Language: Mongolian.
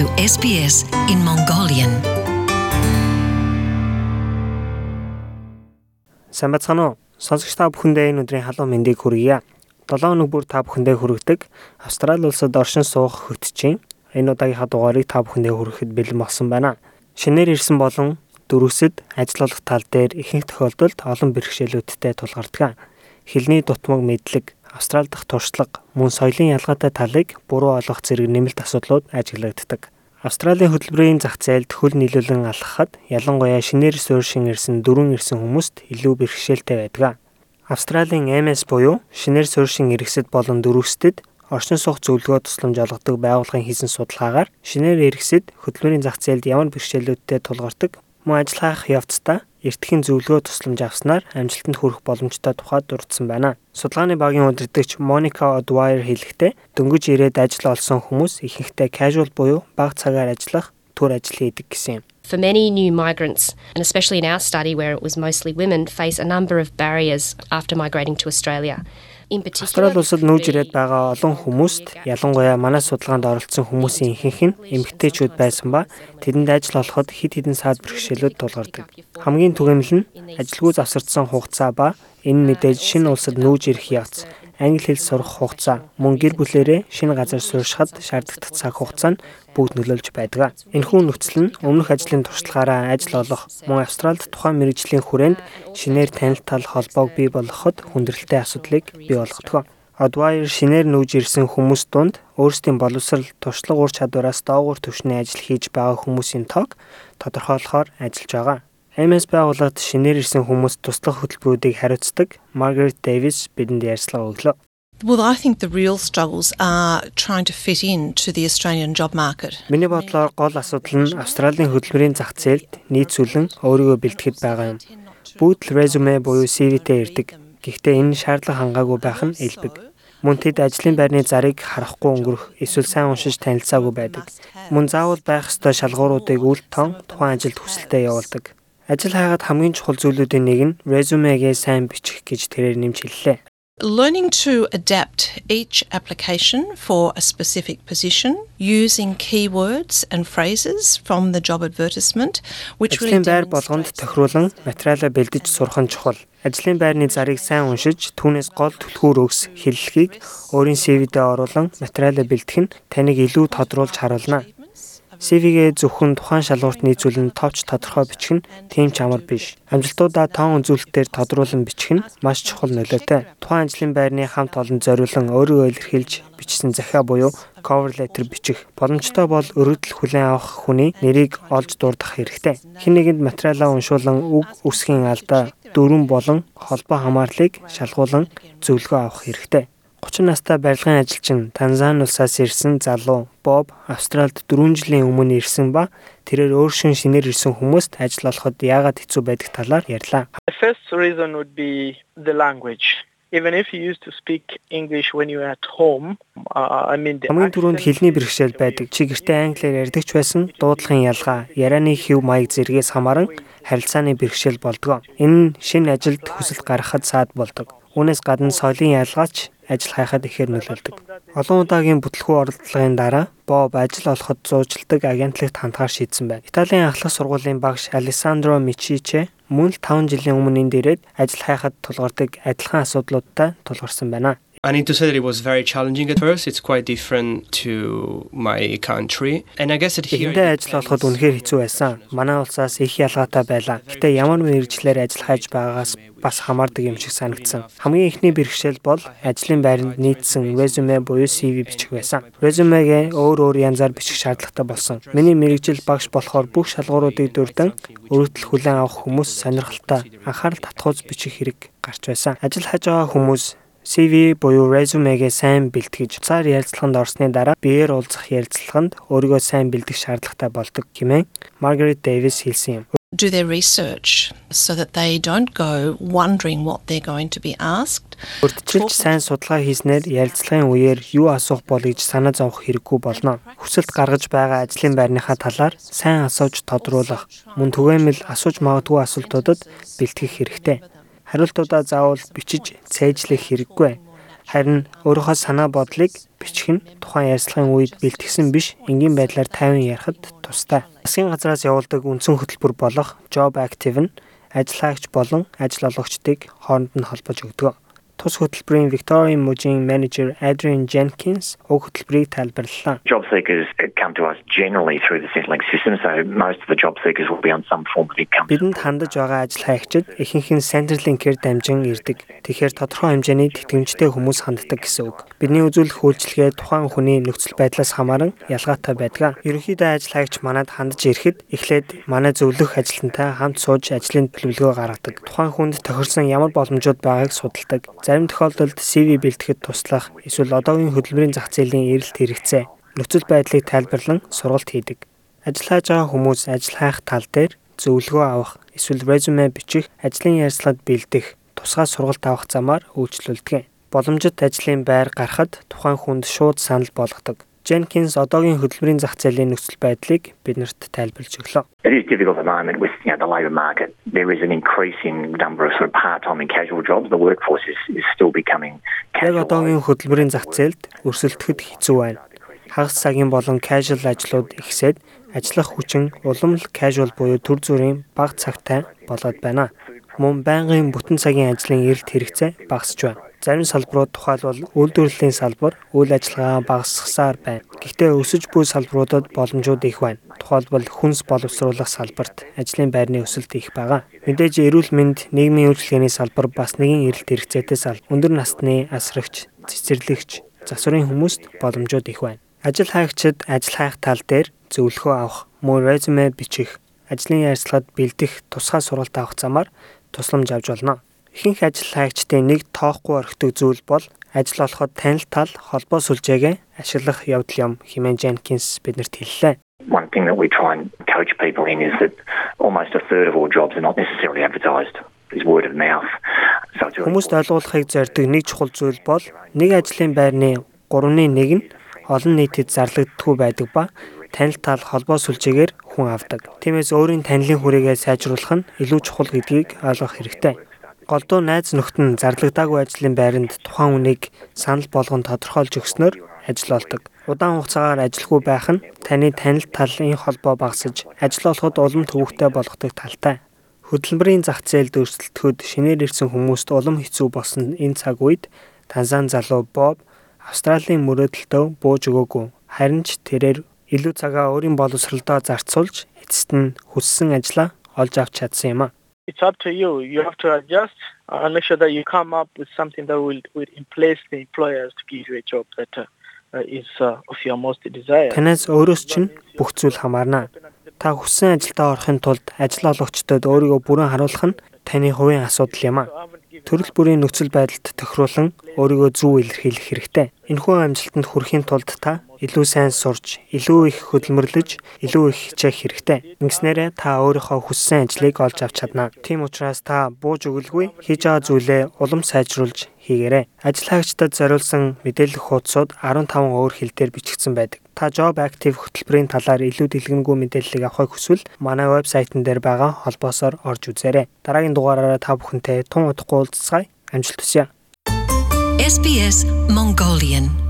to SBS in Mongolian. Сайн бацхан уу? Сонсогч та бүхэндээ энэ өдрийн халуун мэндийг хүргье. 7 өнөг бүр та бүхэндээ хүргэдэг Австрали улсад оршин суух хөтчийн энэ удаагийнхаа дугаарыг та бүхэндээ хүргэхэд бэлэн болсон байна. Шинээр ирсэн болон дөрвөсөд ажиллах тал дээр ихэнх тохиолдолд олон бэрхшээлүүдтэй тулгардаг. Хилний дутмаг мэдлэг, Австрали дахь туршлага, мөн соёлын ялгаатай талыг буруу олох зэрэг нэмэлт асуудлууд ажиглагддаг. Австралийн хөтөлбөрийн зах зээлд хөл нийлүүлэн алхахад ялангуяа шинээр суурьшин ирсэн дөрвөн ирсэн хүмүүст илүү бэрхшээлтэй байдаг. Австралийн MS буюу шинээр суурьшин иргэсэд болон дөрвөсдөд орчин суух зөвлөгөө тусламж олгодог байгууллагын хийсэн судалгаагаар шинээр иргэсэд хөтөлбөрийн зах зээлд ямар бэрхшээлүүдтэй тулгардаг мөн ажил хайх явцдаа эртхэн зөвлөгөө тусламж авснаар амжилтанд хүрэх боломжтой тухайд дурдсан байна. Судалгааны багийн удирдагч Моника Одвайер хэлэхдээ дөнгөж ирээд ажил олсон хүмүүс ихэнхдээ casual буюу бага цагаар ажиллах төр ажил хийдэг гэсэн юм. For many new migrants, and especially in our study where it was mostly women, face a number of barriers after migrating to Australia. Австрали улсад нүүж ирээд байгаа олон хүмүүст ялангуяа манай судалгаанд оролцсон хүмүүсийн ихэнх нь эмэгтэйчүүд байсан ба тэдэнд ажил олоход хэд хэдэн саад бэрхшээлүүд тулгардаг. Хамгийн түгээмэл нь ажилгүй завсардсан хугацаа ба энэ мэдээж шинэ улсад нүүж ирэх явц англи хэл сурах хугацаа, мөн гэр бүлэрээ шинэ газар суурьшихад шаардлагатай цаг хугацаа нь бүгд нөлөөлж байдаг. Энэхүү нөхцөл нь өмнөх ажлын туршлагаараа ажил олох, мөн Австралид тухайн мэрэгжлийн хүрээнд шинээр танилтал холбоог бий болгоход хүндрэлтэй асуудлыг бий болгодог. Одвайер шинээр нүүж ирсэн хүмүүс дунд өөрсдийн боловсрал, туршлага ур чадвараас доогуур түвшний ажил хийж байгаа хүмүүсийн тоог тодорхойлохоор ажиллаж байгаа. MS байгууллагад шинээр ирсэн хүмүүс туслах хөтөлбөрүүдийг хариуцдаг Margaret Davis бидэнд ярьцлага өглөө. Well, I think the real struggles are trying to fit in to the Australian job market. Миний бодлоор гол асуудал нь Австралийн хөдөлмөрийн зах зээлд нийцүүлэн өөрийгөө бэлтгэхэд байгаа юм. Бүгд резюме буюу CV-тэй ирдэг. Гэхдээ энэ шаардлага хангаагүй байх нь элбэг. Мөн тэд ажлын байрны зарыг харахгүй өнгөрөх эсвэл сайн уншиж танилцаагүй байдаг. Мөн заавал байх ёстой шалгууруудыг үл тон тухайн ажилд хүсэлтэд явуулдаг. Ажил хайгаад хамгийн чухал зүйлүүдийн нэг нь резюмегээ сайн бичих гэж тэрээр нэмж хэллээ. Learning to adapt each application for a specific position using keywords and phrases from the job advertisement which will байр болгонд тохируулан материалаа бэлдэж сурах нь чухал. Ажлын байрны зарыг сайн уншиж түүнээс гол түлхүүр өгс хэллэгийг өөрийн CV-дээ оруулан материалаа бэлдэх нь таныг илүү тодруулж харуулна. CV-гээ зөвхөн тухайн шалгуурт нийцүүлэн товч тодорхой бичих нь тийм ч амар биш. Амжилтуудаа тоон үзүүлэлтээр тодруулан бичих нь маш чухал нөлөөтэй. Тухайн ажлын байрны хамт олон зориулан өөрийгөө илэрхийлж бичсэн захиа буюу cover letter бичих боломжтой бол өргөдөл хүлээн авах хүний нэрийг олж дурдах хэрэгтэй. Хэн нэгэнд материалаа уншуулан үг үсгийн алдаа, дөрвөн болон холбоо хамаарлыг шалгуулan зөвлөгөө авах хэрэгтэй. 30 настай барилгын ажилчин Танзани улсаас ирсэн залуу Боб Австралид 4 жилийн өмнө ирсэн ба тэрээр өөршин шинээр ирсэн хүмүүст ажил олоход яагаад хэцүү байдаг талаар ярьлаа. The first reason would be the language. Even if you used to speak English when you were at home, uh, I mean Хамгийн түрүүнд хэлний бэрхшээл байдаг. Чи гэртээ англиар ярьдаг ч байсан дуудлагын ялгаа, ярианы хэв маяг зэргээс хамааран харилцааны бэрхшээл болдог. Энэ нь шинэ ажилд хүсэлт гаргахад саад болдог. Үүнээс гадна соёлын ялгаач ажил хайхад ихээр нөлөөлдөг. Олон удаагийн бүтлгүй оролдлогын дараа Боб ажил олоход зуужилдаг агентлагт хандгаар шийдсэн байна. Италийн ахлах сургуулийн багш Алессандро Мичиче мөн л 5 жилийн өмнө энд ирээд ажил хайхад тулгардаг адилхан асуудлуудтай тулгарсан байна. I need to say that it was very challenging at first. It's quite different to my country. And I guess that here Эндээ ажил олоход үнэхээр хэцүү байсан. Манай улсаас их ялгаатай байлаа. Гэтэ ямар мэрэгчлэр ажил хайж байгаагаас бас хамаардаг юм шиг санагдсан. Хамгийн ихний бэрхшээл бол ажлын байранд нийцсэн резюме буюу CV бичих байсан. Резюмегээ өөр өөр янзаар бичих шаардлагатай болсон. Миний мэрэгжил багш болохоор бүх шалгууруудыг дурдан өргөдөл хүлээн авах хүмүүс сонирхолтой анхаарал татхууз бичих хэрэг гарч байсан. Ажил хайж байгаа хүмүүс CV буюу резюмегээ сайн бэлтгэж цаар ярилцлаганд орсны дараа биеэр уулзах ярилцлаганд өөрийгөө сайн бэлдэх шаардлагатай болдог хэмээн Margaret Davis хэлсэн юм. do their research so that they don't go wondering what they're going to be asked. Урдчилж сайн судалгаа хийснээр ярилцлагын үеэр юу асуух бол гэж санаа зовох хэрэггүй болно. Хүсэлт гаргаж байгаа ажлын байрныхаа талаар сайн асууж тодруулах, мөн түгээмэл асууж магадгүй асуултуудад бэлтгэх хэрэгтэй хариултуудаа заавал бичиж цээжлэх хэрэггүй. Харин өөрийнхөө санаа бодлыг бичих нь тухайн ярилцлагын үед бэлтгэсэн биш энгийн байдлаар тайван ярихад тустай. Засгийн газраас явуулдаг үндсэн хөтөлбөр болох Job Active нь ажил хайгч болон ажил олгогчдыг хооронд нь холбож өгдөг. Тус хөтөлбөрийн Victorian мужийн менежер Adrian Jenkins уг хөтөлбөрийг тайлбарллаа. Job seekers come to us generally through the Centrelink system, so most of the job seekers will be on some form of income. Бидэнд хандаж байгаа ажил хайгчид ихэнх нь Centrelink-ээр дамжин ирдэг. Тэгэхээр тодорхой хэмжээний тэтгэмжтэй хүмүүс ханддаг гэсэн үг. Бидний үзүүлэх үйлчилгээ тухайн хүний нөхцөл байдлаас хамааран ялгаатай байдаг. Ерөнхийдөө ажил хайгч манад хандаж ирэхэд эхлээд манай зөвлөх ажилтнтай хамт сууж ажлын төлөвлөгөө гаргадаг. Тухайн хүнд тохирсон ямар боломжууд байгааг судалдаг. Зарим тохиолдолд CV бэлтгэхэд туслах эсвэл одоогийн хөдөлмөрийн зах зээлийн эрэлт хэрэгцээ, нөхцөл байдлыг тайлбарлан сургалт хийдэг. Ажил хайж байгаа хүмүүс ажил хайх тал дээр зөвлөгөө авах, эсвэл резюме бичих, ажлын ярилцлагад бэлдэх, тусгай сургалт авах замаар үйлчлүүлдэг. Боломжит ажлын байр гарахад тухайн хүнд шууд санал болгодог. Jenkins одоогийн хөдөлмөрийн зах зээлийн нөхцөл байдлыг биднэрт тайлбарлаж өглөө. It is difficult at the moment with you know, the labour market. There is an increasing number of sort of part-time and casual jobs. The workforce is, is still becoming Яг casual. одоогийн хөдөлмөрийн зах зээлд өрсөлдөхөд хэцүү байна. Хагас цагийн болон casual ажлууд ихсээд ажиллах хүчин улам л casual буюу төр зүрийн бага цагтай болоод байна. Мөн байнгын бүтэн цагийн ажлын эрэлт хэрэгцээ багасч байна. Зарим салбарууд тухайлбал үйлдвэрлэлийн салбар үйл ажиллагаа багасгасаар байна. Гэхдээ өсөж буй салбаруудад боломжууд их байна. Тухайлбал хүнс боловсруулах салбарт ажлын байрны өсөлт их байгаа. Мэдээж эрүүл мэнд, нийгмийн үйлчлэгээний салбар бас нэгэн эрэлт хэрэгцээтэй салбар. Өндөр насны асрагч, цэцэрлэгч, засварын хүмүүст боломжууд их байна. Ажил хайгчид ажил хайх тал дээр зөвлөгөө авах, мөн резюме бичих, ажлын ярилцлагад бэлдэх, тусгай сургалт авах замаар тусламж авч болно. Ихэнх ажил хайгчдын нэг тоохгүй орхидог зүйл бол ажил олоход танил тал холбоо сүлжээгээ ашиглах явдал юм хэмээн Jenkins биднэрт хэллээ. One thing that we try and coach people in is that almost a third of all jobs are not necessarily advertised. Is word of mouth. Хүмүүст ойлгуулахыг зорддог нэг чухал зүйл бол нэг ажлын байрны 3-ны 1 нь олон нийтэд зарлагддаггүй байдаг ба танил тал холбоо сүлжээгээр хүн авдаг. Тиймээс өөрийн танилын хүрээгээ сайжруулах нь илүү чухал гэдгийг ойлгох хэрэгтэй. Голдуу найз нөхд нь зарлагдаагүй ажлын байранд тухайн үнийг санал болгон тодорхойлж өгснөөр ажил олдог. Удаан хугацаагаар ажилгүй байх нь таны танил талын холбоо багасж ажил олоход улам төвөгтэй болгодог талтай. Хөдөлмөрийн зах зээлд өрсөлдөхөд шинээр ирсэн хүмүүст улам хэцүү болсон энэ цаг үед Танзан залуу Боб Австралийн мөрөөдөлтөө бууж өгөөгүй. Харин ч тэрээр илүү цагаа өөрийн боловсролдоо зарцуулж эцэст нь хүссэн ажлаа олж авч чадсан юм а. It's up to you. You have to adjust uh, and make sure that you come up with something that will, will place the employers to give you a job that uh, uh, is uh, of your most desire. Танаас өөрөөс чинь бүх зүйл хамаарна. Та хүссэн ажилдаа орохын тулд ажил олгогчдод өөрийгөө бүрэн харуулах нь таны хувийн асуудал юм а. Төрөл бүрийн нөхцөл байдалд тохируулан өөрийгөө зөв илэрхийлэх хэрэгтэй. Энэхүү амжилтанд хүрэхийн тулд та илүү сайн сурч, илүү их хөдөлмөрлөж, илүү их хичээх хэрэгтэй. Ингэснээрээ та өөрийнхөө хүссэн ажлыг олж авч чадна. Тийм учраас та бууж өгөлгүй хийж байгаа зүйлээ улам сайжруулж хийгээрэй. Ажил хайгчдад зориулсан мэдээлэл хуудасууд 15 өөр хэл дээр бичигдсэн байдаг. Та Job Active хөтөлбөрийн талаар илүү дэлгэнгүй мэдээллийг авахыг хүсвэл манай вебсайтн дээр байгаа холбоосоор орж үзээрэй. Дараагийн дугаараараа та бүхэнтэй тун удахгүй уулзцай. Амжилт хүсье. SBS Mongolian